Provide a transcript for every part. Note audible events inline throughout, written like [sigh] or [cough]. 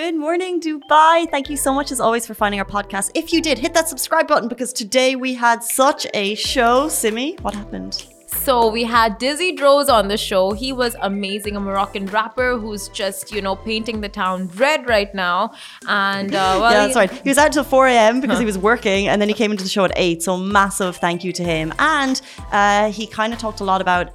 Good morning, Dubai. Thank you so much, as always, for finding our podcast. If you did, hit that subscribe button because today we had such a show. Simi, what happened? So we had Dizzy Dros on the show. He was amazing, a Moroccan rapper who's just, you know, painting the town red right now. And uh, [laughs] well, yeah, that's right. He was out till 4 a.m. because he was working, and then he came into the show at 8. So massive thank you to him. And uh, he kind of talked a lot about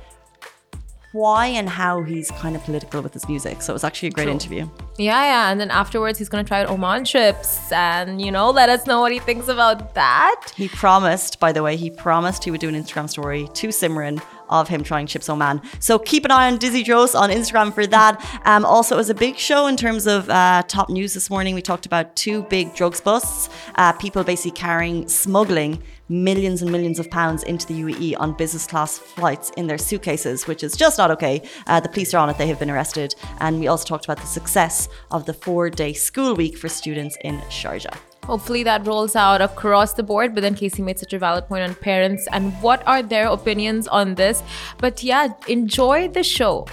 why and how he's kind of political with his music. So it was actually a great True. interview. Yeah, yeah. And then afterwards, he's going to try out Oman chips and, you know, let us know what he thinks about that. He promised, by the way, he promised he would do an Instagram story to Simran of him trying Chips Oman. So keep an eye on Dizzy Dros on Instagram for that. Um, also, it was a big show in terms of uh, top news this morning. We talked about two big drugs busts, uh, people basically carrying, smuggling millions and millions of pounds into the UAE on business class flights in their suitcases, which is just not okay. Uh, the police are on it, they have been arrested. And we also talked about the success of the four day school week for students in Sharjah. Hopefully that rolls out across the board. But then Casey made such a valid point on parents and what are their opinions on this. But yeah, enjoy the show.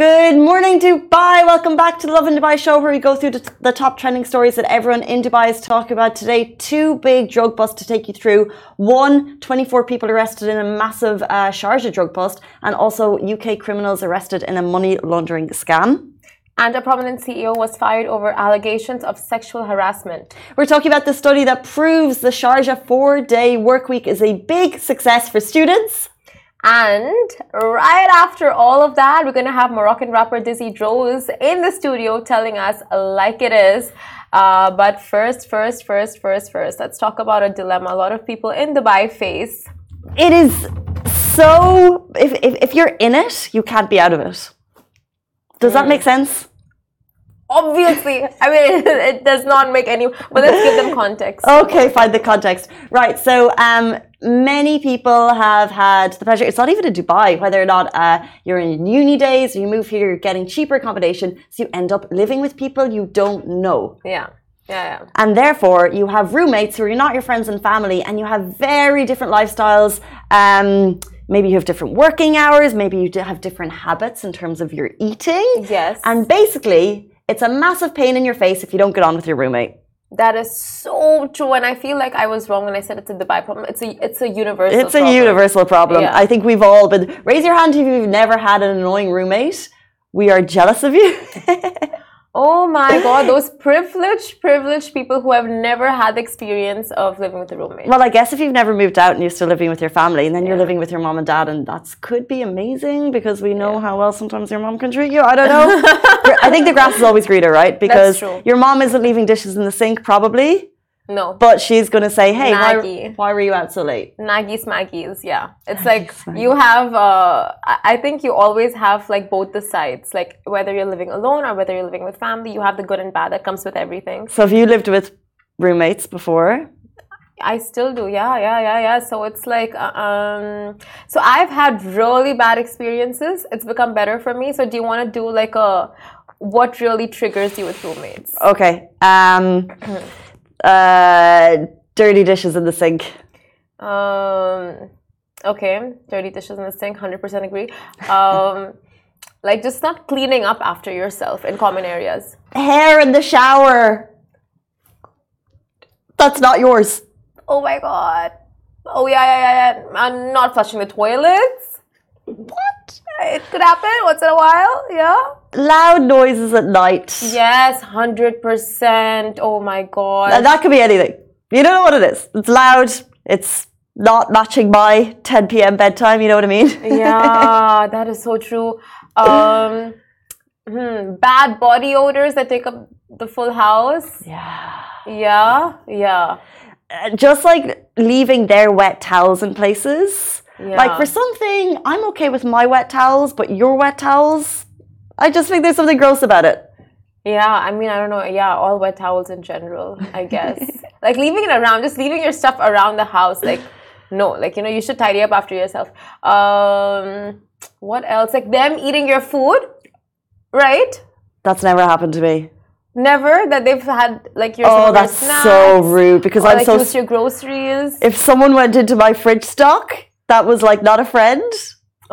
Good morning, Dubai. Welcome back to the Lovin Dubai show, where we go through the, top trending stories that everyone in Dubai is talking about today. Two big drug busts to take you through. One, 24 people arrested in a massive uh, Sharjah drug bust, and also UK criminals arrested in a money laundering scam. And a prominent CEO was fired over allegations of sexual harassment. We're talking about the study that proves the Sharjah four day work week is a big success for students. And right after all of that, we're going to have Moroccan rapper Dizzy Dros in the studio telling us like it is. Uh, but first, first, first, first, first, let's talk about a dilemma a lot of people in Dubai face. It is so, if, if, if you're in it, you can't be out of it. Does that make sense? Obviously, I mean, [laughs] it does not make any, but let's give them context. Okay, find the context. Right, so um, many people have had the pleasure, it's not even in Dubai, whether or not uh, you're in uni days or you move here, you're getting cheaper accommodation, so you end up living with people you don't know. Yeah. Yeah, yeah. And therefore, you have roommates who are not your friends and family, and you have very different lifestyles. Um, maybe you have different working hours, maybe you have different habits in terms of your eating. Yes. And basically, it's a massive pain in your face if you don't get on with your roommate. That is so true, and I feel like I was wrong when I said it's a Dubai problem. It's a it's a universal. It's problem. a universal problem. Yeah. I think we've all been. Raise your hand if you've never had an annoying roommate. We are jealous of you. [laughs] Oh my god, those privileged, privileged people who have never had the experience of living with a roommate. well, I guess if you've never moved out and you're still living with your family, and then you're living with your mom and dad, and that could be amazing because we know how well sometimes your mom can treat you. I don't know. [laughs] I think the grass is always greener, right? Because your mom isn't leaving dishes in the sink, probably, no. but she's going to say, "Hey, why, why were you out so late?" Naggies, Maggies, yeah. It's like you have, uh, I I think you always have like both the sides. Like whether you're living alone or whether you're living with family, you have the good and bad that comes with everything. So, have you lived with roommates before? I still do, yeah, yeah, yeah, yeah. So it's like, uh, um, so I've had really bad experiences. It's become better for me. So do you want to do like a, what really triggers you with roommates? Okay. Um, [clears throat] uh, dirty dishes in the sink. Um, okay, dirty dishes in the sink, 100% agree. Um, [laughs] like just not cleaning up after yourself in common areas. Hair in the shower. That's not yours. Oh my god. Oh yeah, yeah, yeah, yeah. I'm not flushing the toilets. What? It could happen once in a while, yeah. Loud noises at night. Yes, hundred percent. Oh my god. And that could be anything. You don't know what it is. It's loud. It's not matching my 10 p.m. bedtime. You know what I mean? [laughs] yeah, that is so true. Um, hmm, bad body odors that take up the full house. Yeah. Yeah, yeah. Uh, Just like leaving their wet towels in places. Like for something, I'm okay with my wet towels, but your wet towels, I just think there's something gross about it. Yeah, I mean, I don't know. Yeah, all wet towels in general, I guess. [laughs] like leaving it around, just leaving your stuff around the house. Like, no like you know you should tidy up after yourself um what else like them eating your food right That's never happened to me. never that they've had like your Oh, that's snacks, so rude because or, I'm like so. used your groceries If someone went into my fridge stock, that was like not a friend.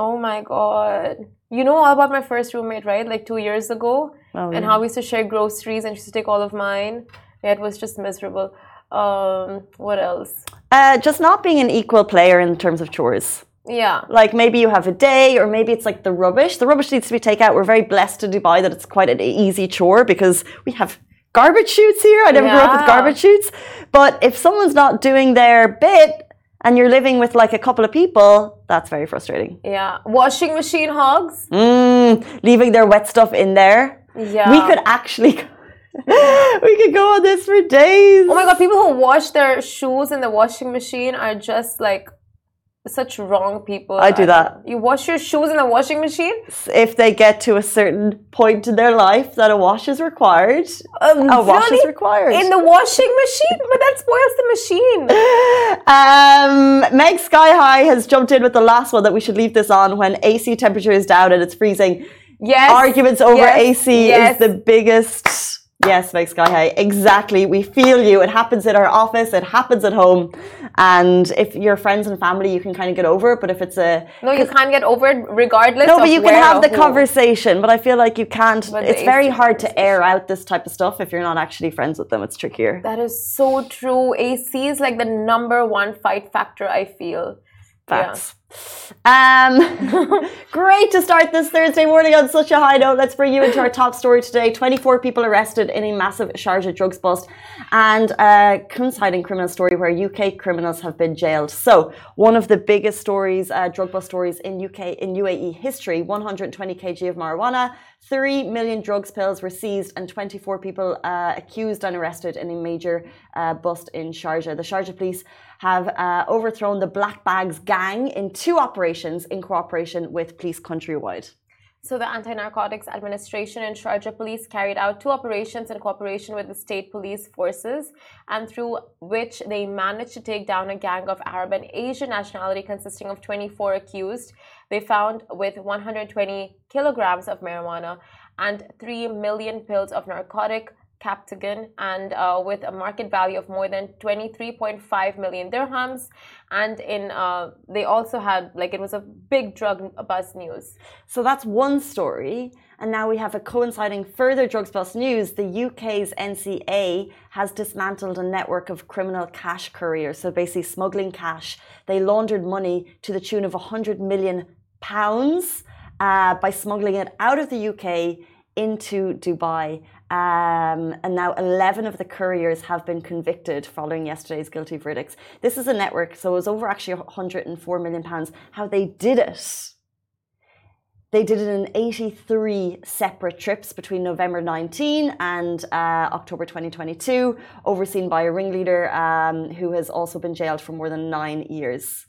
oh my god you know all about my first roommate right like two years ago Oh, and yeah. how we used to share groceries and she used to take all of mine yeah it was just miserable um what else Uh, just not being an equal player in terms of chores. yeah Like maybe you have a day, or maybe it's like the rubbish. The rubbish needs to be taken out. We're very blessed in Dubai that it's quite an easy chore because we have garbage chutes here. I never grew up with garbage chutes. But if someone's not doing their bit and you're living with like a couple of people, that's very frustrating. yeah washing machine hogs Mm, leaving their wet stuff in there. yeah We could actually, [laughs] we could go on this for days. Oh my god, people who wash their shoes in the washing machine are just like such wrong people. I do that. You wash your shoes in the washing machine? If they get to a certain point in their life that a wash is required, Um, a wash really? is required. In the washing machine? But that spoils the machine. [laughs] Um, Meg Sky High has jumped in with the last one that we should leave this on when AC temperature is down and it's freezing. Yes. Arguments over yes, AC yes. is the biggest. Yes, Meg Sky High. Exactly. We feel you. It happens in our office. It happens at home. And if you're friends and family, you can kind of get over it. But if it's a No, you can't get over it regardless. no, but you can have the who. conversation. But I feel like you can't. But It's very hard to air out this type of stuff if you're not actually friends with them. It's trickier. That is so true. AC is like the number one fight factor, I feel. Facts. Um, [laughs] great to start this Thursday morning on such a high note. Let's bring you into our top story today. 24 people arrested in a massive Sharjah drugs bust and a coinciding criminal story where UK criminals have been jailed. So, one of the biggest stories, uh, drug bust stories in UK, in UAE history 120 kg of marijuana, 3 million drugs pills were seized, and 24 people uh, accused and arrested in a major uh, bust in Sharjah. The Sharjah police have uh, overthrown the Black Bags gang in two operations in cooperation with police countrywide. So, the Anti Narcotics Administration and Sharjah Police carried out two operations in cooperation with the state police forces, and through which they managed to take down a gang of Arab and Asian nationality consisting of 24 accused. They found with 120 kilograms of marijuana and 3 million pills of narcotic captagon and uh, with a market value of more than 23.5 million dirhams and in uh, they also had like it was a big drug buzz news So that's one story. And now we have a coinciding further drugs bust news. The UK's NCA has dismantled a network of criminal cash couriers. So basically smuggling cash. They laundered money to the tune of 100 million pounds uh, by smuggling it out of the UK into Dubai. Um, and now 11 of the couriers have been convicted following yesterday's guilty verdicts. This is a network, so it was over actually 104 million pounds. How they did it they did it in 83 separate trips between November 19 and uh, October 2022, overseen by a ringleader um, who has also been jailed for more than nine years.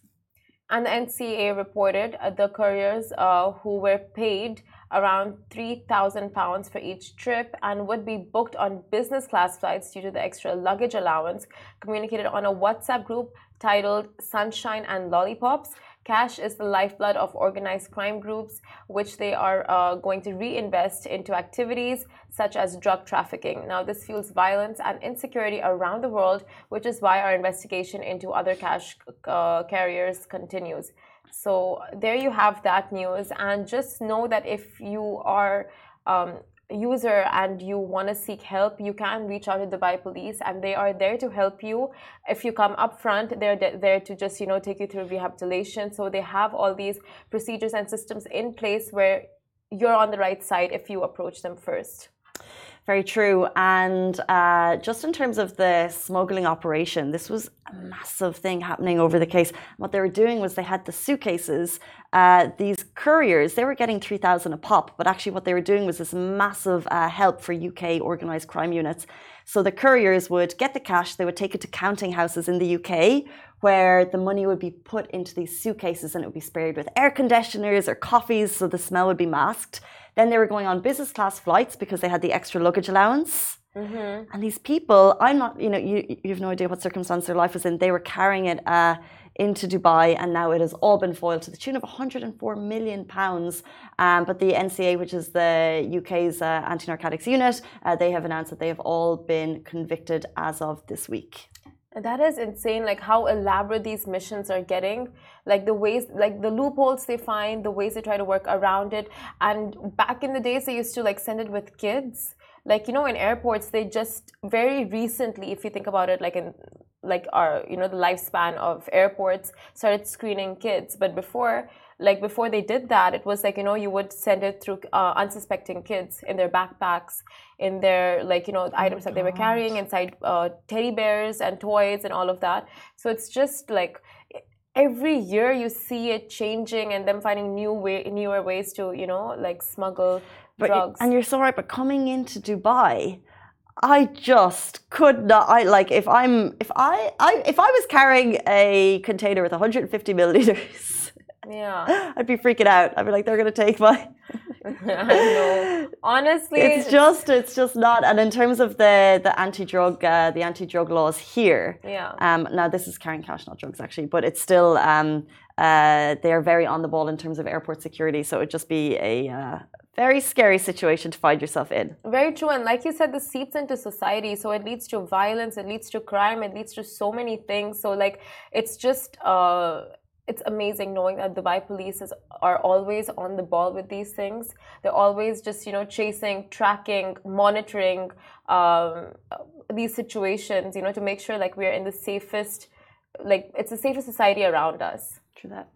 and the NCA reported uh, the couriers uh, who were paid around 3,000 pounds for each trip and would be booked on business class flights due to the extra luggage allowance communicated on a WhatsApp group titled Sunshine and Lollipops. Cash is the lifeblood of organized crime groups, which they are uh, going to reinvest into activities such as drug trafficking. Now, this fuels violence and insecurity around the world, which is why our investigation into other cash uh, carriers continues. So, there you have that news, and just know that if you are um, user and you want to seek help, you can reach out to Dubai Police, and they are there to help you. If you come up front, they're de- there to just you know take you through rehabilitation. So they have all these procedures and systems in place where you're on the right side if you approach them first. Very true. And uh, just in terms of the smuggling operation, this was a massive thing happening over the case. What they were doing was they had the suitcases, uh, these couriers, they were getting 3,000 a pop, but actually what they were doing was this massive uh, help for UK organised crime units. So the couriers would get the cash, they would take it to counting houses in the UK, where the money would be put into these suitcases and it would be sprayed with air conditioners or coffees so the smell would be masked. Then they were going on business class flights because they had the extra luggage allowance. And these people, I'm not, you know, you, you have no idea what circumstance their life was in. They were carrying it uh, into Dubai, and now it has all been foiled to the tune of 104 million pounds. Um, but the NCA, which is the UK's uh, anti-narcotics unit, uh, they have announced that they have all been convicted as of this week. That is insane, like how elaborate these missions are getting. Like the ways, like the loopholes they find, the ways they try to work around it. And back in the days, they used to like send it with kids. Like, you know, in airports, they just very recently, if you think about it, like in like our, you know, the lifespan of airports started screening kids. But before, like before they did that it was like you know you would send it through uh, unsuspecting kids in their backpacks in their like you know oh items that they were carrying inside uh, teddy bears and toys and all of that. So it's just like every year you see it changing and them finding new way newer ways to you know like smuggle but drugs. and you're so right but coming into dubai I just could not. I like if I'm if I, I if I was carrying a container with 150 milliliters yeah. [laughs] I'd be freaking out. I'd be like, they're gonna take my [laughs] I know. Honestly, it's just it's just not. And in terms of the the anti drug uh, the anti drug laws here, yeah. Um, now this is carrying cash, not drugs, actually, but it's still um, uh, they are very on the ball in terms of airport security. So it'd just be a uh, very scary situation to find yourself in. Very true, and like you said, this seeps into society, so it leads to violence, it leads to crime, it leads to so many things. So like, it's just. Uh, it's amazing knowing that Dubai police is, are always on the ball with these things. They're always just, you know, chasing, tracking, monitoring um, these situations, you know, to make sure like we're in the safest, like it's the safest society around us. True that.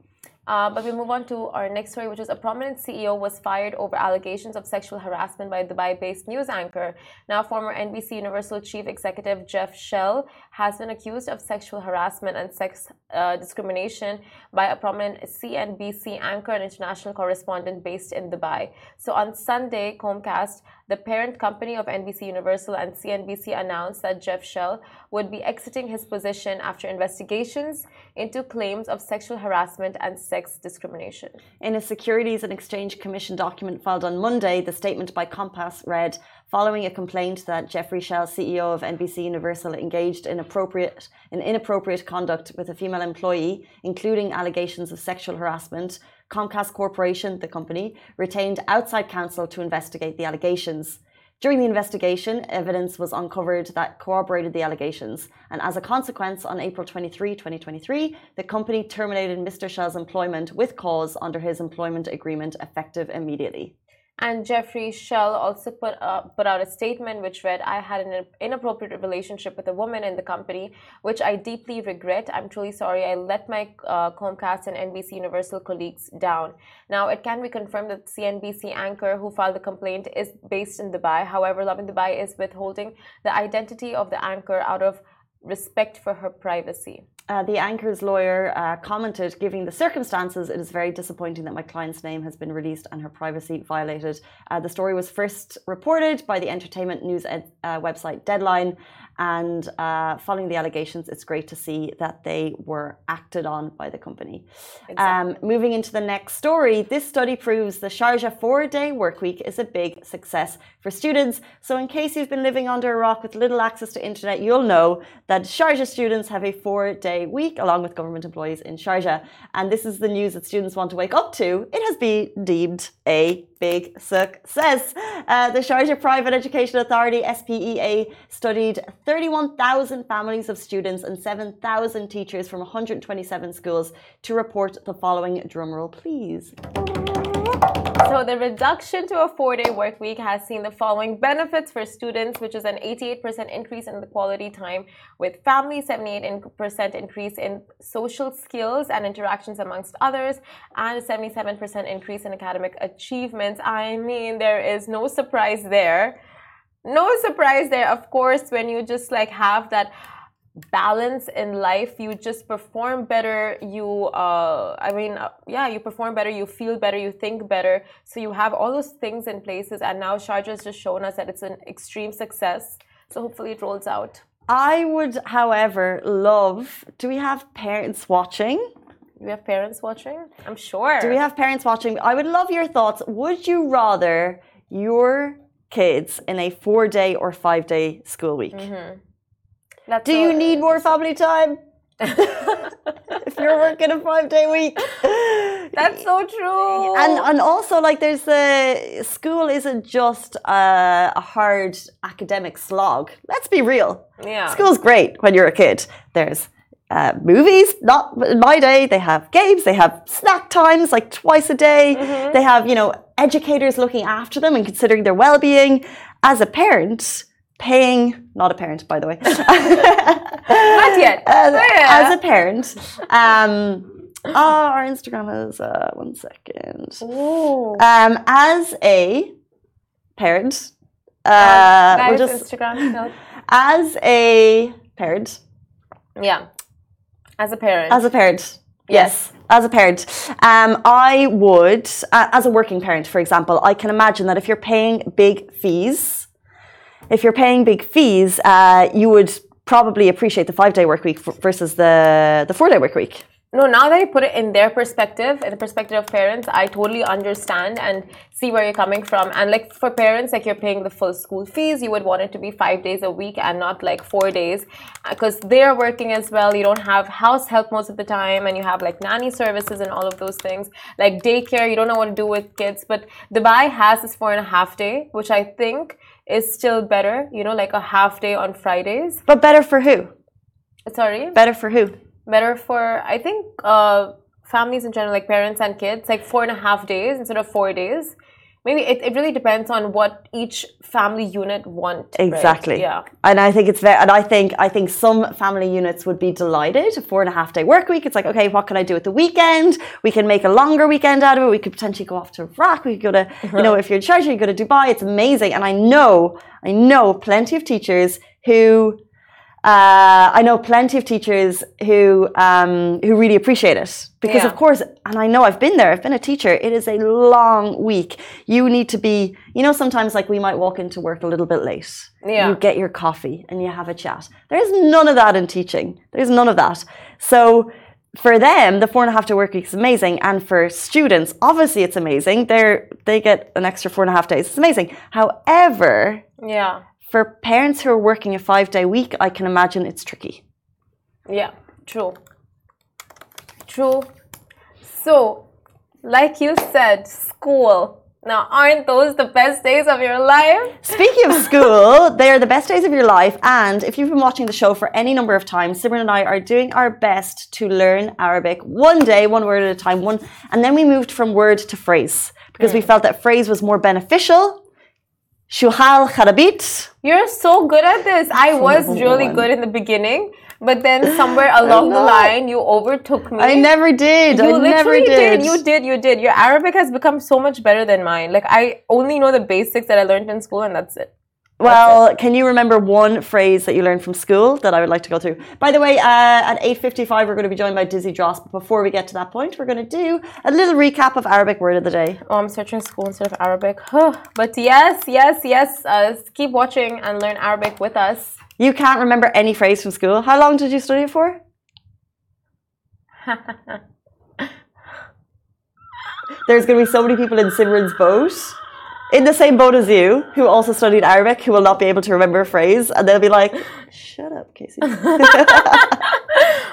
Uh, but we move on to our next story, which is a prominent CEO was fired over allegations of sexual harassment by a Dubai based news anchor. Now, former NBC Universal Chief Executive Jeff Shell has been accused of sexual harassment and sex uh, discrimination by a prominent CNBC anchor and international correspondent based in Dubai. So on Sunday, Comcast the parent company of NBC Universal and CNBC announced that Jeff Shell would be exiting his position after investigations into claims of sexual harassment and sex discrimination. In a Securities and Exchange Commission document filed on Monday, the statement by Comcast read Following a complaint that Jeffrey Shell, CEO of NBC Universal, engaged in, appropriate, in inappropriate conduct with a female employee, including allegations of sexual harassment, Comcast Corporation, the company, retained outside counsel to investigate the allegations. During the investigation, evidence was uncovered that corroborated the allegations, and as a consequence, on April 23, 2023, the company terminated Mr. Shell's employment with cause under his employment agreement effective immediately. And Jeffrey Shell also put, uh, put out a statement which read, I had an inappropriate relationship with a woman in the company, which I deeply regret. I'm truly sorry. I let my uh, Comcast and NBC Universal colleagues down. Now, it can be confirmed that CNBC anchor who filed the complaint is based in Dubai. However, Lovin Dubai is withholding the identity of the anchor out of respect for her privacy. Uh, the anchor's lawyer uh, commented, giving the circumstances, it is very disappointing that my client's name has been released and her privacy violated. Uh, the story was first reported by the entertainment news ed- uh, website Deadline, and uh, following the allegations, it's great to see that they were acted on by the company. Exactly. Um, moving into the next story, this study proves the Sharjah four day workweek is a big success for students. So, in case you've been living under a rock with little access to internet, you'll know that Sharjah students have a four day week along with government employees in Sharjah. And this is the news that students want to wake up to. It has been deemed a big success. Uh, the Sharjah Private Education Authority, SPEA, studied 31,000 families of students and 7,000 teachers from 127 schools to report the following drumroll, please. So the reduction to a four-day work week has seen the following benefits for students, which is an 88% increase in the quality time with family, 78% increase in social skills and interactions amongst others, and a 77% increase in academic achievements. I mean, there is no surprise there. No surprise there. Of course, when you just like have that balance in life you just perform better you uh, i mean uh, yeah you perform better you feel better you think better. So you have all those things in places and now sharjah has just shown us that it's an extreme success. So hopefully it rolls out. I would however love do we have parents watching? Do we have parents watching? I'm sure. Do we have parents watching? I would love your thoughts. Would you rather your kids in a four day or five day school week mm-hmm. Do you need more family time? [laughs] if you're working a five day week. [laughs] That's so true. And and also like there's the school isn't just a, a hard academic slog. Let's be real. Yeah. School's great when you're a kid. There's uh, movies, not in my day. They have games. They have snack times like twice a day. Mm-hmm. They have you know educators looking after them and considering their well-being. As a parent, paying not a parent by the way. [laughs] Not yet. [laughs] as, Yeah. as a parent, um, oh, our Instagram is uh, one second. Um, as a parent, uh, we'll just Instagram. no. [laughs] as a parent, Yeah. As a parent. as a parent. Yes, as a parent, um, I would, uh, as a working parent, for example, I can imagine that if you're paying big fees, if you're paying big fees, uh, you would probably appreciate the five day work week f- versus the the four day work week. No, now that you put it in their perspective, in the perspective of parents, I totally understand and see where you're coming from. And like for parents, like you're paying the full school fees, you would want it to be five days a week and not like four days uh, because they're working as well. You don't have house help most of the time and you have like nanny services and all of those things. Like daycare, you don't know what to do with kids. But Dubai has this four and a half day, which I think is still better, you know, like a half day on Fridays. But better for who? Sorry? Better for who? Better for I think uh, families in general, like parents and kids, like four and a half days instead of four days. Maybe it, it really depends on what each family unit want. right? Exactly. Yeah. And I think it's very, and I think I think some family units would be delighted. A four and a half day work week. It's like, okay, what can I do at the weekend? We can make a longer weekend out of it. We could potentially go off to RAK. We could go to, you know, if you're in Sharjah, you go to Dubai. It's amazing. And I know, I know plenty of teachers who. Uh, I know plenty of teachers who um, who really appreciate it because, Yeah. of course, and I know I've been there. I've been a teacher. It is a long week. You need to be, you know, sometimes like we might walk into work a little bit late. Yeah. You get your coffee and you have a chat. There's none of that in teaching. There's none of that. So for them, the four and a half day work week is amazing, and for students, obviously, it's amazing. They're they get an extra four and a half days. It's amazing. However, Yeah. For parents who are working a five day week, I can imagine it's tricky. Yeah. True. True. So, like you said, school. Now, aren't those the best days of your life? Speaking of school, [laughs] they are the best days of your life. And if you've been watching the show for any number of times, Simran and I are doing our best to learn Arabic one day, one word at a time. One, and then we moved from word to phrase because we felt that phrase was more beneficial. Shuhal kharabit. You're so good at this. I was really good in the beginning, but then somewhere [laughs] along the line, you overtook me. I never did. You I never literally did. You did. You did. Your Arabic has become so much better than mine. Like I only know the basics that I learned in school, and that's it. Well, can you remember one phrase that you learned from school that I would like to go through? By the way, uh, at 8.55, we're going to be joined by Dizzy Dros. But before we get to that point, we're going to do a little recap of Arabic word of the day. Oh, I'm searching school instead of Arabic. but yes, yes, yes. Uh, keep watching and learn Arabic with us. You can't remember any phrase from school. How long did you study it for? [laughs] There's going to be so many people in Simran's boat, in the same boat as you, who also studied Arabic, who will not be able to remember a phrase, and they'll be like, "Shut up, Casey." [laughs] [laughs]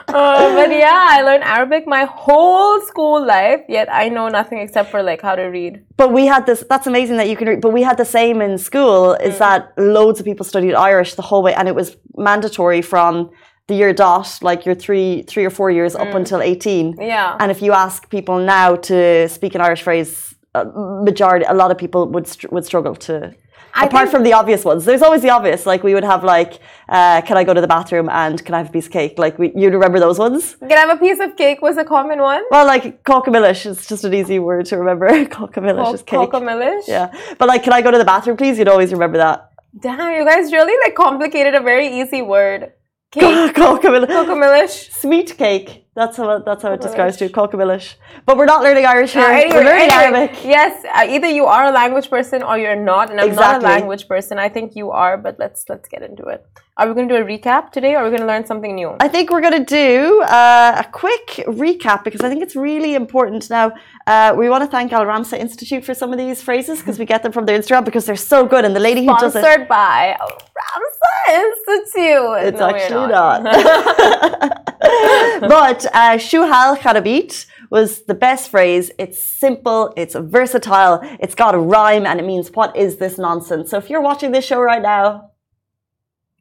Uh, but yeah, I learned Arabic my whole school life. Yet I know nothing except for like how to read. But we had this. That's amazing that you can read. But we had the same in school. Is that loads of people studied Irish the whole way, and it was mandatory from the year dot, like your three, three or four years up until eighteen. Yeah. And if you ask people now to speak an Irish phrase, a majority, a lot of people would str- would struggle to. I apart from the obvious ones, there's always the obvious. Like we would have like, uh, can I go to the bathroom and can I have a piece of cake? Like we, you'd remember those ones. Can I have a piece of cake was a common one. Well, like cockamillish is just an easy word to remember. [laughs] cockamillish is cake. Cockamillish. Yeah, but like, can I go to the bathroom, please? You'd always remember that. Damn, you guys really like complicated a very easy word. [laughs] Cake. Cockamillish. Sweet cake. That's how it, that's how it describes to Cockabilish. But we're not learning Irish here. Anyway, we're learning anyway, Arabic. Yes, uh, either you are a language person or you're not, and I'm not a language person. I think you are, but let's let's get into it. Are we going to do a recap today, or are we going to learn something new? I think we're going to do uh, a quick recap because I think it's really important. Now, uh, we want to thank Al Ramsa Institute for some of these phrases because we get them from their Instagram because they're so good. And the lady who does it, Sponsored by Al Ramsa Institute. it's No, actually not. [laughs] [laughs] but uh, Shuhal Kharabit was the best phrase. It's simple, it's versatile, it's got a rhyme, and it means what is this nonsense? So if you're watching this show right now,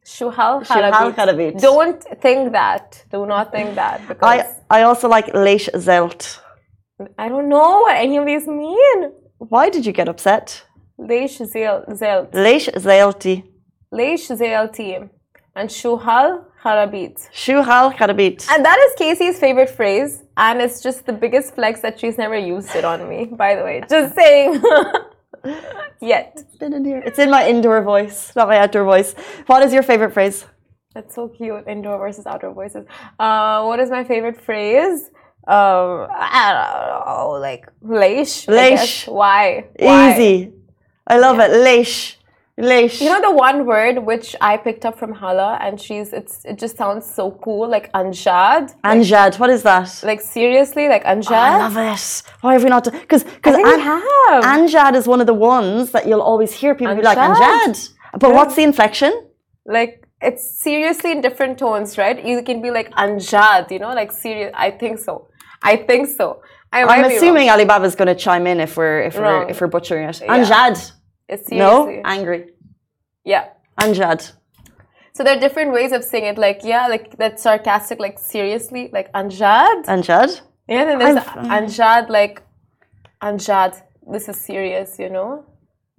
Shuhal Shuhal Harabit. Harabit. Don't think that. Do not think that because I, I also like Leish Zelt. I don't know what any of these mean. Why did you get upset? Leish Zelt. Leish Zelti. Leish ZLT. And Shuhal Harabit. Shuhal Kharabit. And that is Casey's favorite phrase. And it's just the biggest flex that she's never used it on me, by the way. Just saying. [laughs] Yet. been in here. It's in my indoor voice, not my outdoor voice. What is your favorite phrase? That's so cute. Indoor versus outdoor voices. Uh, what is my favorite phrase? Um, I don't know. Like, leish. Leish. Why? Why? Easy. I love it. Leish. Leish. You know the one word which I picked up from Hala, and she's it's it just sounds so cool, like anjad. Anjad. What is that? Like seriously, like anjad. Oh, I love it. Why have we not? Because I because think we have. Anjad is one of the ones that you'll always hear people be like Anjad. Anjad. But what's the inflection? like it's seriously in different tones, right? You can be like anjad, you know, like serious. I think so. I think so. I, I'm be assuming Alibaba's going to chime in if we're if we're if we're butchering it. Yeah. Anjad. It's No, angry. Yeah. Anjad. So there are different ways of saying it. Like yeah, like that sarcastic, like seriously, like anjad. Anjad. Yeah, then there's anjad, like anjad. This is serious, you know.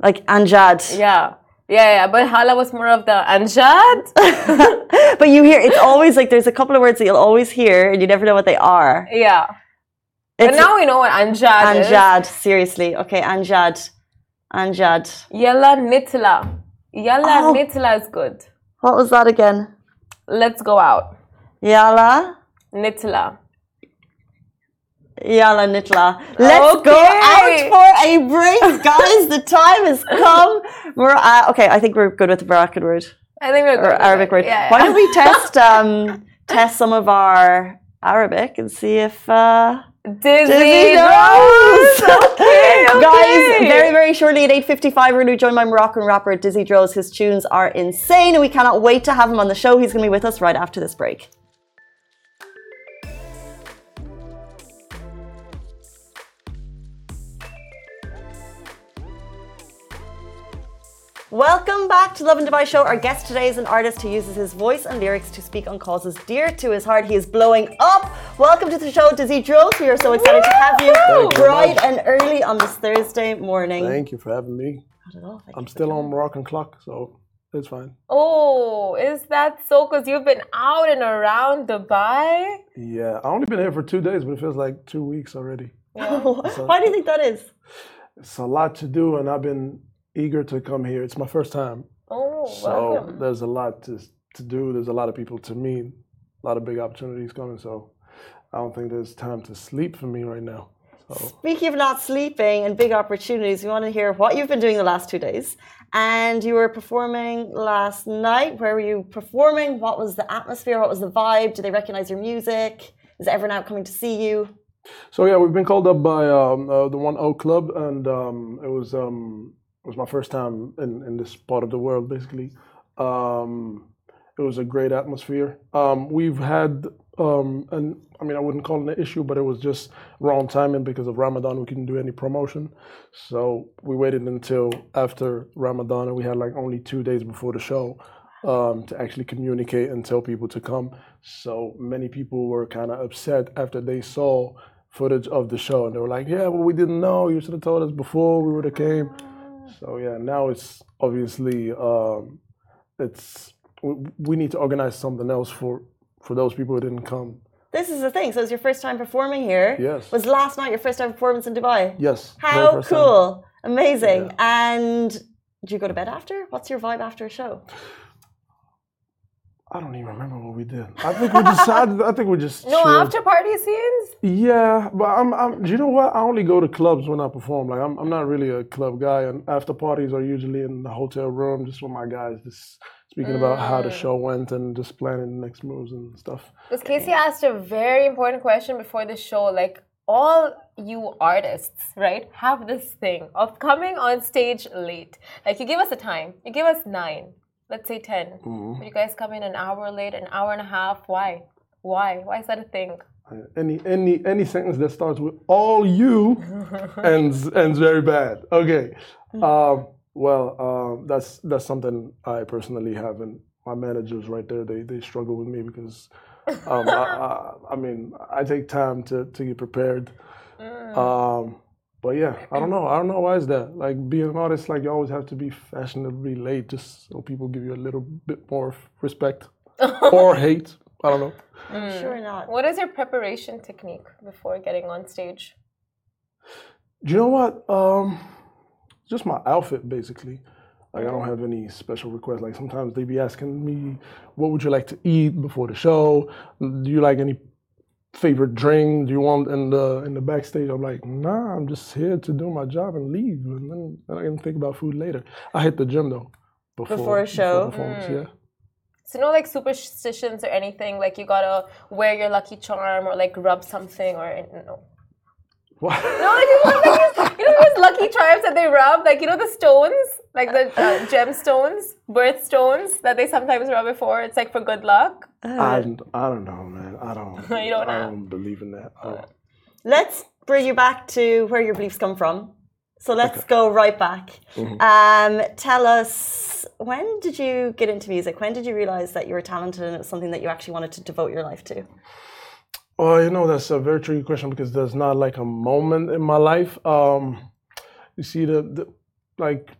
Like Anjad. Yeah. Yeah, yeah, but Hala was more of the anjad. [laughs] but you hear it's always like there's a couple of words that you'll always hear and you never know what they are. yeah. It's But now we know what anjad, is. Anjad, seriously. Okay, Anjad. Anjad. Yalla nitla. Yalla Oh. nitla is good. What was that again? Let's go out. Yala. Nitla. Yala Nitla. Let's go out for a break, guys. the time has come. We're uh, okay. I think we're good with the Moroccan word I think we're good. or Arabic word. Yeah, Why don't we test [laughs] um, test some of our Arabic and see if uh, Dizzy, Dizzy [laughs] okay, [laughs] okay. Guys, very, very shortly at 8.55, we're going to be joined by Moroccan rapper Dizzy Dros. His tunes are insane, and we cannot wait to have him on the show. He's going to be with us right after this break. Welcome back to Lovin Dubai Show. Our guest today is an artist who uses his voice and lyrics to speak on causes dear to his heart. He is blowing up. Welcome to the show, Dizzy Dros. We are so excited to have you Thank you bright much. and early on this Thursday morning. Thank you for having me. Not at all, I'm still coming. on Moroccan clock, so it's fine. Oh, is that so? Because you've been out and around Dubai. Yeah, I only been here for two days, but it feels like two weeks already. [laughs] Why do you think that is? It's a lot to do, and I've been eager to come here. It's my first time, Oh, so welcome. there's a lot to to do. There's a lot of people to meet, a lot of big opportunities coming. So I don't think there's time to sleep for me right now. So Speaking of not sleeping and big opportunities, we want to hear what you've been doing the last two days. And you were performing last night. Where were you performing? What was the atmosphere? What was the vibe? Do they recognize your music? Is everyone out coming to see you? So yeah, we've been called up by um, uh, the One O Club, and um, it was um, it was my first time in, in this part of the world. Basically, um, it was a great atmosphere. Um, we've had, um, and I mean, I wouldn't call it an issue, but it was just wrong timing because of Ramadan. We couldn't do any promotion, so we waited until after Ramadan, and we had like only two days before the show um, to actually communicate and tell people to come. So many people were kind of upset after they saw footage of the show, and they were like, "Yeah, well, we didn't know. You should have told us before we would have came." So yeah, now it's obviously um, it's we, we need to organize something else for for those people who didn't come. This is the thing. So it's your first time performing here. Yes. Was last night your first time performance in Dubai? Yes. How first time. cool. Amazing. And do you go to bed after? What's your vibe after a show? I don't even remember what we did. I think we decided. I, think we just. No chilled. after party scenes. Yeah, but I'm, I'm. Do you know what? I only go to clubs when I perform. Like I'm, I'm not really a club guy, and after parties are usually in the hotel room, just with my guys, just speaking about how the mm. show went and just planning the next moves and stuff. Because Casey asked a very important question before the show. Like all you artists, right, have this thing of coming on stage late. Like you give us a time. You give us nine. Let's say 10 But you guys come in an hour late, an hour and a half. Why? Why? Why is that a thing? Any any any sentence that starts with "all you" [laughs] ends ends very bad. Okay. Um, well, um, that's that's something I personally have, and my managers right there they they struggle with me because um, I, [laughs] I, I mean I take time to to get prepared. Um, but yeah, I don't know. I don't know why is that. Like being an artist, like you always have to be fashionably late, just so people give you a little bit more respect [laughs] or hate. I don't know. Sure not. What is your preparation technique before getting on stage? Do you know what? Um, just my outfit, basically. Like I don't have any special requests. Like sometimes they be asking me, "What would you like to eat before the show? Do you like any favorite drink? Do you want in the in the backstage?" I'm like, "Nah, I'm just here to do my job and leave, and then, then I can think about food later." I hit the gym though. Before, Before a show? performance, yeah. So no like superstitions or anything. Like you gotta wear your lucky charm or like rub something or no. What? No, like, you know, like, you know those lucky charms that they rub, like you know the stones, like the uh, gemstones, birthstones that they sometimes rub before. It's like for good luck. I, I don't know, man. I don't. [laughs] You don't I don't believe in that. Don't. Let's bring you back to where your beliefs come from. So let's go right back. Mm-hmm. Um, tell us when did you get into music? When did you realize that you were talented and it was something that you actually wanted to devote your life to? Well, you know, that's a very tricky question because there's not like a moment in my life. Um, you see, the, the like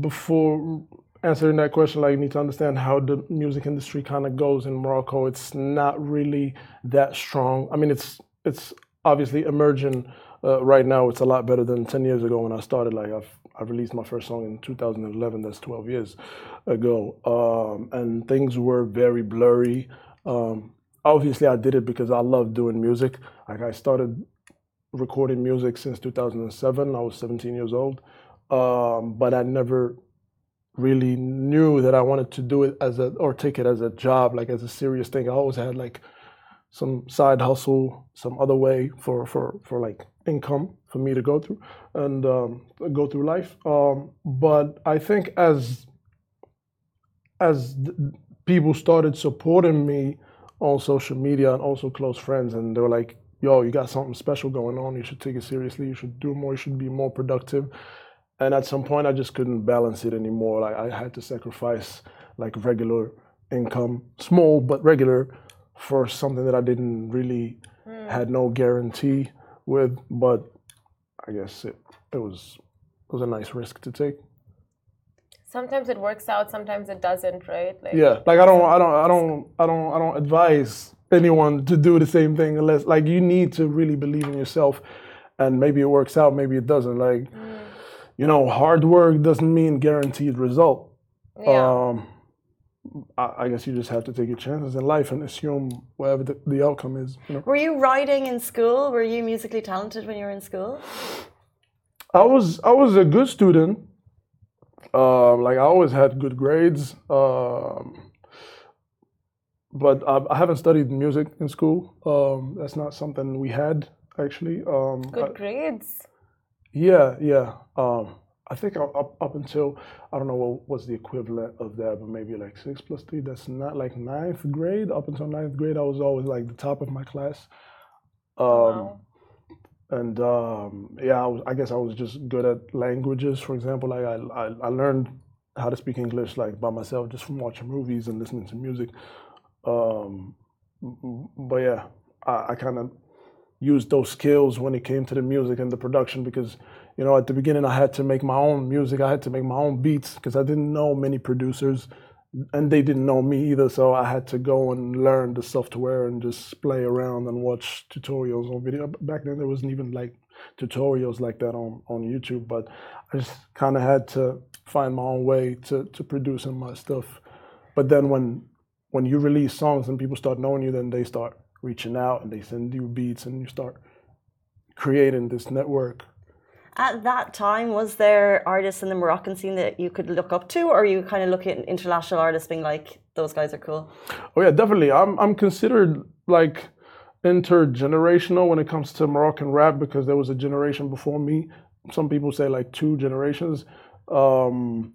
before answering that question, like you need to understand how the music industry kind of goes in Morocco. It's not really that strong. I mean, it's it's obviously emerging uh, right now. It's a lot better than ten years ago when I started. Like I've I released my first song in 2011. That's 12 years ago, um, and things were very blurry. Um, obviously I did it because I love doing music. Like I started recording music since 2007. I was 17 years old, um, but I never really knew that I wanted to do it as a or take it as a job, like as a serious thing. I always had like some side hustle, some other way for for for like income for me to go through and um, go through life. Um, but I think as as people started supporting me on social media and also close friends and they were like yo you got something special going on you should take it seriously you should do more you should be more productive and at some point i just couldn't balance it anymore. Like i had to sacrifice like regular income small but regular for something that i didn't really hmm. had no guarantee with. But i guess it, it was it was a nice risk to take. Sometimes it works out, sometimes it doesn't, right? Like, Yeah, like I don't, I don't, I don't, I don't, I don't advise anyone to do the same thing unless, like, you need to really believe in yourself, and maybe it works out, maybe it doesn't. Like, hmm. You know, hard work doesn't mean guaranteed result. Yeah. Um, I, I guess you just have to take your chances in life and assume whatever the, the outcome is. You know, Were you writing in school? Were you musically talented when you were in school? I was, I was a good student. Um, like I always had good grades. Um, but I, I haven't studied music in school. Um, that's not something we had actually. Um, Good I- grades. Yeah, yeah. Um, I think up, up up until I don't know what was the equivalent of that, but maybe like six plus three. That's not like ninth grade. Up until ninth grade, I was always like the top of my class. Um, Wow. and um, yeah, I, was, I guess I was just good at languages. For example, like I, I I learned how to speak English like by myself just from watching movies and listening to music. Um, but yeah, I, I kind of used those skills when it came to the music and the production because you know at the beginning I had to make my own music. I had to make my own beats because I didn't know many producers and they didn't know me either. So I had to go and learn the software and just play around and watch tutorials on video. Back then there wasn't even like tutorials like that on, on YouTube, but I just kind of had to find my own way to, to producing my stuff. But then when when you release songs and people start knowing you, then they start reaching out and they send you beats and you start creating this network. At that time, was there artists in the Moroccan scene that you could look up to, or you kind of look at international artists being like, those guys are cool? Oh yeah, definitely. I'm I'm considered like intergenerational when it comes to Moroccan rap because there was a generation before me. Some people say like two generations. Um,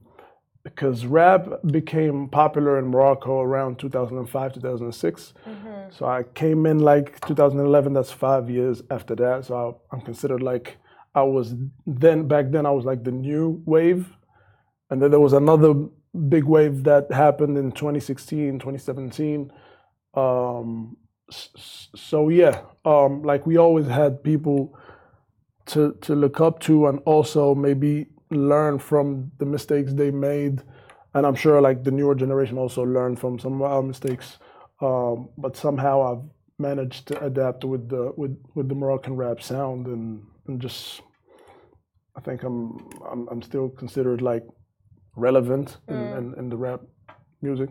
because rap became popular in Morocco around 2005, 2006. Mm-hmm. So I came in like 2011, that's five years after that. So I, am considered like, I was then, back then, I was like the new wave. And then there was another big wave that happened in 2016, 2017. Um, so yeah, um, like we always had people to to look up to and also maybe learn from the mistakes they made and i'm sure like the newer generation also learned from some of our mistakes um, but somehow i've managed to adapt with the with with the moroccan rap sound and and just i think i'm i'm, I'm still considered like relevant in, mm. in, in the rap music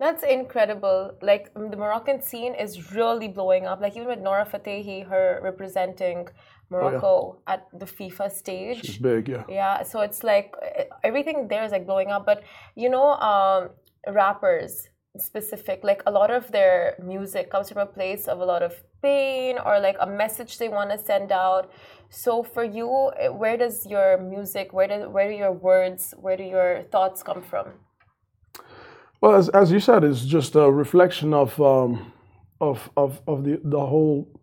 that's incredible. Like the Moroccan scene is really blowing up. Like even with Nora Fatehi, her representing Morocco oh, yeah. at the FIFA stage. She's big, yeah. Yeah, so it's like everything there is like blowing up. But you know, um, rappers specific, like a lot of their music comes from a place of a lot of pain or like a message they want to send out. So for you, where does your music, where do where do your words, where do your thoughts come from? Well, as, as you said, it's just a reflection of um, of of of the the whole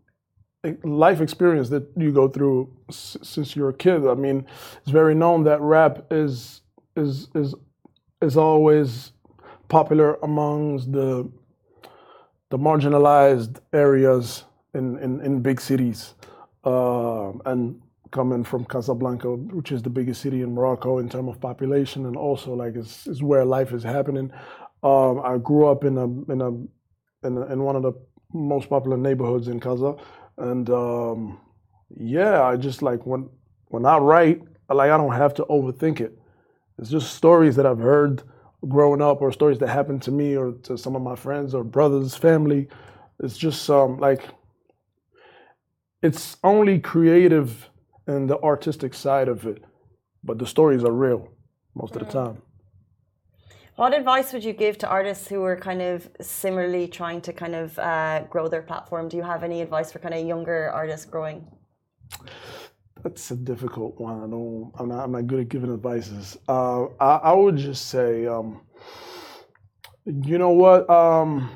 life experience that you go through s- since you're a kid. I mean, it's very known that rap is is is is always popular amongst the the marginalized areas in in, in big cities, uh, and coming from Casablanca, which is the biggest city in Morocco in terms of population, and also like is, is where life is happening. Um, I grew up in a in a in, a, in one of the most popular neighborhoods in Casa, and um, yeah, I just like when when I write, like I don't have to overthink it. It's just stories that I've heard growing up, or stories that happened to me, or to some of my friends, or brothers, family. It's just um, like it's only creative and the artistic side of it, but the stories are real most of the time. What advice would you give to artists who are kind of similarly trying to kind of uh, grow their platform? Do you have any advice for kind of younger artists growing? That's a difficult one. I don't. I'm not. I'm not good at giving advices. Uh, I, I, would just say, um, you know what? Um,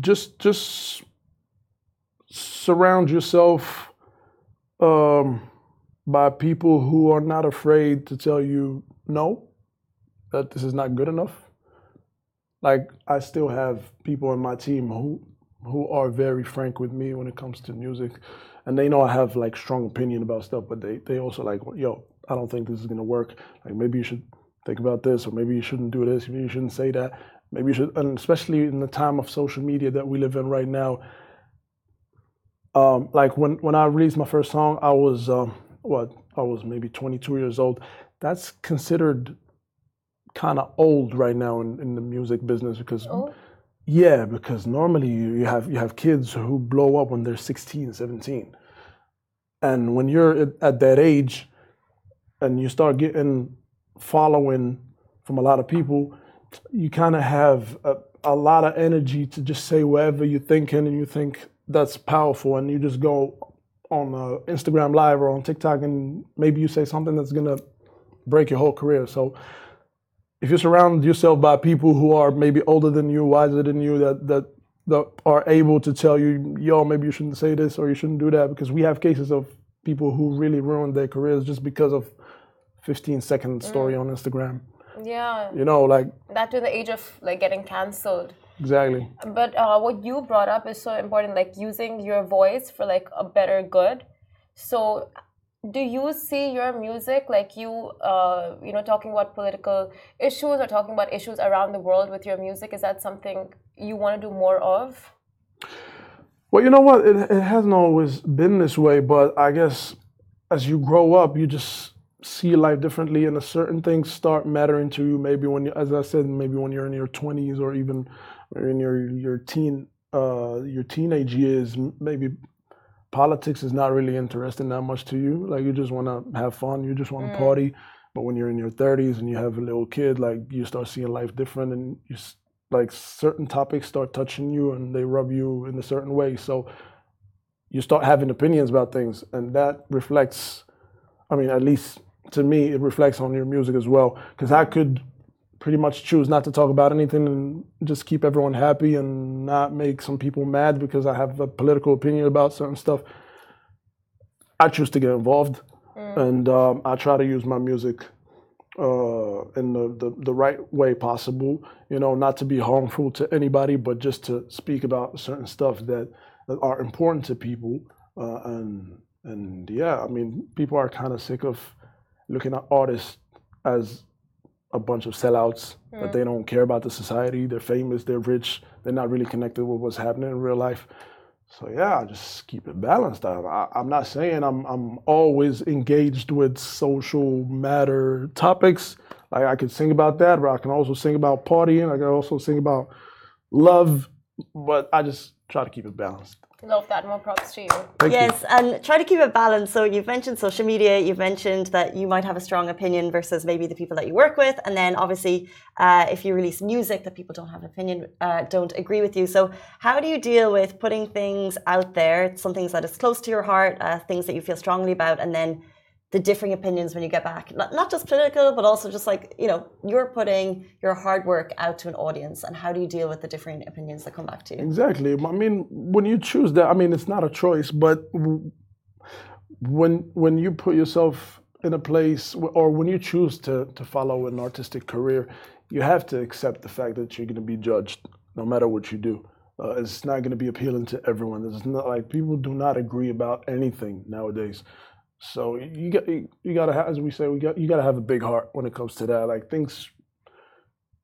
just just surround yourself um, by people who are not afraid to tell you no, that this is not good enough. Like I still have people in my team who who are very frank with me when it comes to music, and they know I have like strong opinion about stuff, but they they also like, yo, I don't think this is gonna work. Like maybe you should think about this, or maybe you shouldn't do this. Maybe you shouldn't say that. Maybe you should, and especially in the time of social media that we live in right now. Um, like when when I released my first song, I was um, what I was maybe 22 years old, that's considered kind of old right now in, in the music business because oh. yeah because normally you, you have you have kids who blow up when they're 16 17 and when you're at, at that age and you start getting following from a lot of people you kind of have a, a lot of energy to just say whatever you're thinking and you think that's powerful and you just go on uh, Instagram live or on TikTok and maybe you say something that's gonna break your whole career. So if you surround yourself by people who are maybe older than you, wiser than you, that that that are able to tell you, yo, maybe you shouldn't say this or you shouldn't do that, because we have cases of people who really ruined their careers just because of 15 second story mm. on Instagram. Yeah. You know, like that to the age of like getting cancelled. Exactly. But uh, what you brought up is so important, like using your voice for like a better good. So do you see your music like you uh, you know talking about political issues or talking about issues around the world with your music is that something you want to do more of well you know what it, it hasn't always been this way but i guess as you grow up you just see life differently, and a certain things start mattering to you. Maybe when, you, as I said, maybe when you're in your 20s or even in your your teen uh, your teenage years, maybe politics is not really interesting that much to you. Like you just want to have fun, you just want to mm. party. But when you're in your 30s and you have a little kid, like you start seeing life different, and you like certain topics start touching you and they rub you in a certain way. So you start having opinions about things, and that reflects. I mean, at least to me, it reflects on your music as well. Because I could pretty much choose not to talk about anything and just keep everyone happy and not make some people mad because I have a political opinion about certain stuff. I choose to get involved, mm. and um, I try to use my music uh, in the, the, the, right way possible. You know, not to be harmful to anybody, but just to speak about certain stuff that, that are important to people. Uh, and and yeah, I mean, people are kind of sick of looking at artists as a bunch of sellouts mm. that they don't care about the society. They're famous, they're rich, they're not really connected with what's happening in real life. So yeah, I just keep it balanced. I, am not saying I'm I'm always engaged with social matter topics. Like I can sing about that, but I can also sing about partying. I can also sing about love, but I just try to keep it balanced. Love that. More props to you. Thank yes, you. and try to keep it balanced. So you've mentioned social media. You've mentioned that you might have a strong opinion versus maybe the people that you work with, and then obviously, uh, if you release music that people don't have an opinion, uh, don't agree with you. So how do you deal with putting things out there, some things that is close to your heart, uh, things that you feel strongly about, and then the differing opinions when you get back not, not just political but also just like you know you're putting your hard work out to an audience and how do you deal with the differing opinions that come back to you exactly i mean when you choose that i mean it's not a choice but when when you put yourself in a place or when you choose to to follow an artistic career you have to accept the fact that you're going to be judged no matter what you do uh, it's not going to be appealing to everyone. It's not like people do not agree about anything nowadays. So you got you, got to as we say, we got you got to have a big heart when it comes to that. Like things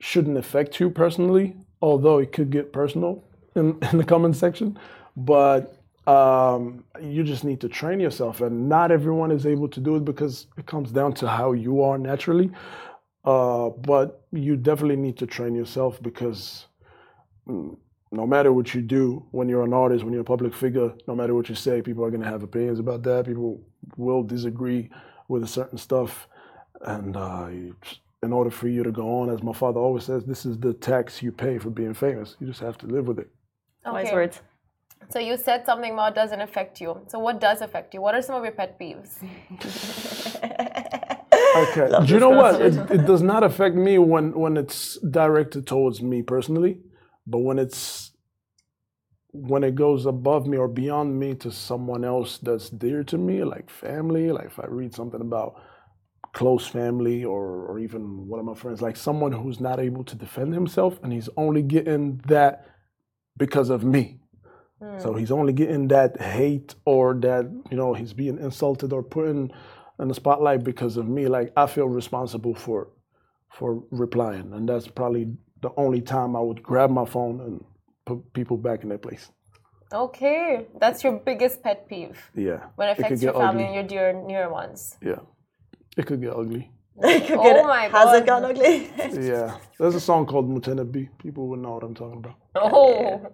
shouldn't affect you personally, although it could get personal in, [laughs] in the comment section. But um, you just need to train yourself, and not everyone is able to do it because it comes down to how you are naturally. Uh, but you definitely need to train yourself because mm, no matter what you do when you're an artist, when you're a public figure, no matter what you say, people are going to have opinions about that. People will disagree with a certain stuff. And uh, in order for you to go on, as my father always says, this is the tax you pay for being famous. You just have to live with it. Okay. Wise words. So you said something about doesn't affect you. So what does affect you? What are some of your pet peeves? [laughs] okay. Love do you know what? It, it does not affect me when, when it's directed towards me personally but when it's when it goes above me or beyond me to someone else that's dear to me, like family, like if I read something about close family or, or even one of my friends, like someone who's not able to defend himself and he's only getting that because of me. Mm. So he's only getting that hate or that, you know, he's being insulted or put in, in the spotlight because of me. Like I feel responsible for for replying. And that's probably the only time I would grab my phone and people back in their place. Okay, that's your biggest pet peeve. Yeah. When it affects it your family ugly. and your dear near ones. Yeah, it could get ugly. [laughs] oh my god. Has it gotten ugly? [laughs] yeah. There's a song called Mutenabi. People would know what I'm talking about. Oh. Yeah.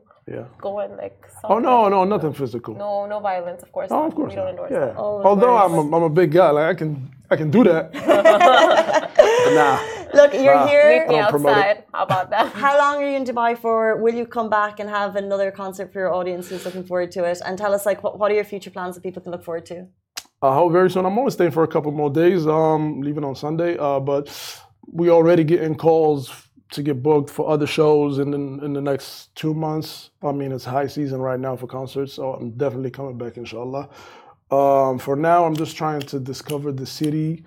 Going like. Oh no, no, nothing physical. No, no violence, of course. Oh, of course. We don't endorse yeah. that. Oh, Although I'm a, I'm a big guy, like I can I can do that. [laughs] nah. Look, you're nah, here. Meet me outside. How about that? How long are you in Dubai for? Will you come back and have another concert for your audience who's looking forward to it? And tell us, like, what, what are your future plans that people can look forward to? I hope very soon. I'm only staying for a couple more days. Um, leaving on Sunday. Uh, but we already getting calls to get booked for other shows in the, in the next two months. I mean, it's high season right now for concerts, so I'm definitely coming back, inshallah. Um, for now, I'm just trying to discover the city.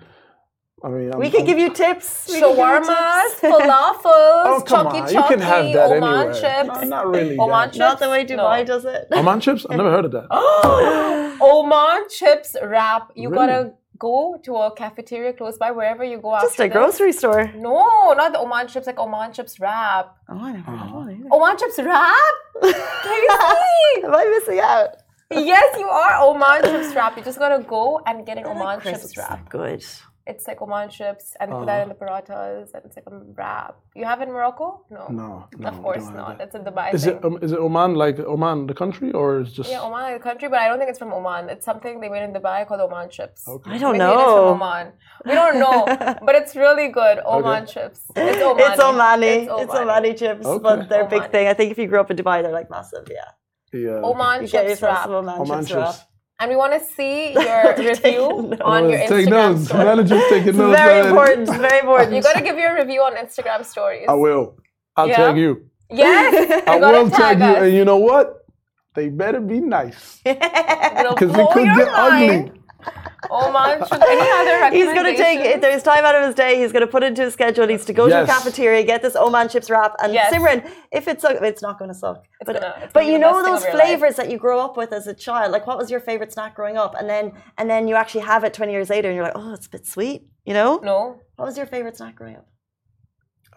I mean, I'm, we can I'm, give you tips. Shawarmas, [laughs] falafels, oh, come on. You can have that Oman anywhere. chips. No, not really. Oman chips? Not the way Dubai no. does it. Oman chips? I've never heard of that. [gasps] Oman chips wrap. You really? gotta go to a cafeteria close by wherever you go. Just a this. grocery store. No, not the Oman chips. Like Oman chips wrap. Oh, I never know either. Oman chips wrap. Can you [laughs] see? Am I missing out? yes, you are Oman chips wrap. You just gotta go and get an Oman chips wrap. Good. It's like Oman chips and they put that in the paratas and it's like a wrap. You have it in Morocco? No. No, no, Of course don't that. It's a Dubai Is thing. it um, is it Oman like Oman the country or is just yeah, Oman is the country, but I don't think it's from Oman. It's something they made in Dubai called Oman chips. Okay. I don't Maybe it is from know. Oman. We don't know, [laughs] but it's really good. Oman chips. It's Omani. It's Omani. It's Omani chips, Okay. but they're a big thing. I think if you grew up in Dubai, they're like massive. Yeah, yeah? Oman you get chips yourself wrap. some Oman, Oman chips. wrap. Chips. And we want to see [laughs] your review on your Take Instagram notes. story. Manager's taking notes. Very man. important. Very [laughs] important. You got to give your review on Instagram stories. I will. I'll Yeah? tag you. Yes, [laughs] I will tag you, and you know what? They better be nice because it could your get ugly. Mind. Oman. Any other [laughs] He's going to take, if there's time out of his day, he's going to put it into his schedule. He needs to go to Yes. a cafeteria, get this Oman chips wrap. And Yes. Simran, if it sucks, it's not going to suck. but it's but gonna be you know those of life. flavors that you grow up with as a child? Like, what was your favorite snack growing up? And then and then you actually have it 20 years later and you're like, oh, it's a bit sweet, you know? No. What was your favorite snack growing up?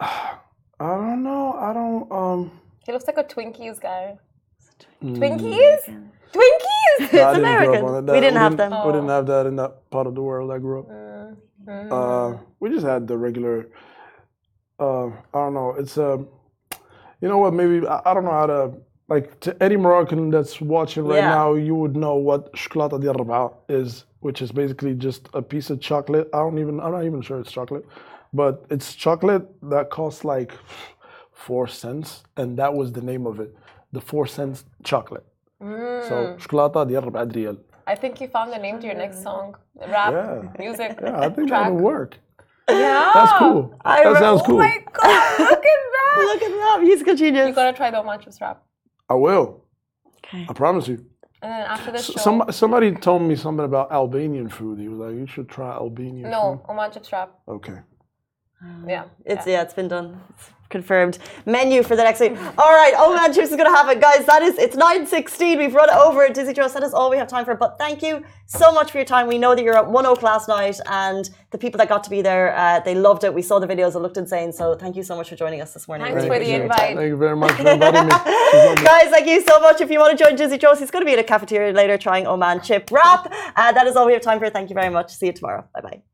[sighs] I don't know. I don't. Um. He looks like a Twinkies guy. mm, Twinkies? Twinkies! I didn't grow up American. on it. We didn't have didn't- them. We didn't have that in that part of the world I grew up. Mm-hmm. Uh, we just had the regular. Uh, I don't know. It's um, you know what? Maybe I, I don't know how to like to any Moroccan that's watching right Yeah. now. You would know what chocolate di Rabat is, which is basically just a piece of chocolate. I don't even. I'm not even sure it's chocolate, but it's chocolate that costs like four cents, and that was the name of it, the four cents chocolate. Mm. So chocolate di Rabat riyal. I think you found the name to your next mm. song. Rap, Yeah. music, Yeah, I think track. that'll work. Yeah. That's cool. I that re- sounds Oh my god, look at that. [laughs] Look at that, musical genius. You gotta try the Oman chips rap. I will. Okay. I promise you. And then after this show. Some, somebody told me something about Albanian food. He was like, "You should try Albanian no, Oman chips rap. Okay. Yeah. It's yeah, it's been done. It's confirmed. Menu for the next week. All right, oh man, Chips is gonna have it, guys. That is it's 9.16. We've run it over. Dizzy Dros, that is all we have time for. But thank you so much for your time. We know that you're at one oak last night, and the people that got to be there, uh, they loved it. We saw the videos; it looked insane. So thank you so much for joining us this morning. Thanks Really for the appreciate it. invite. Thank you very much for [laughs] inviting me. Guys, thank you so much. If you want to join Dizzy Dros, he's going to be in a cafeteria later trying Oman chip wrap. Uh, that is all we have time for. Thank you very much. See you tomorrow. Bye bye.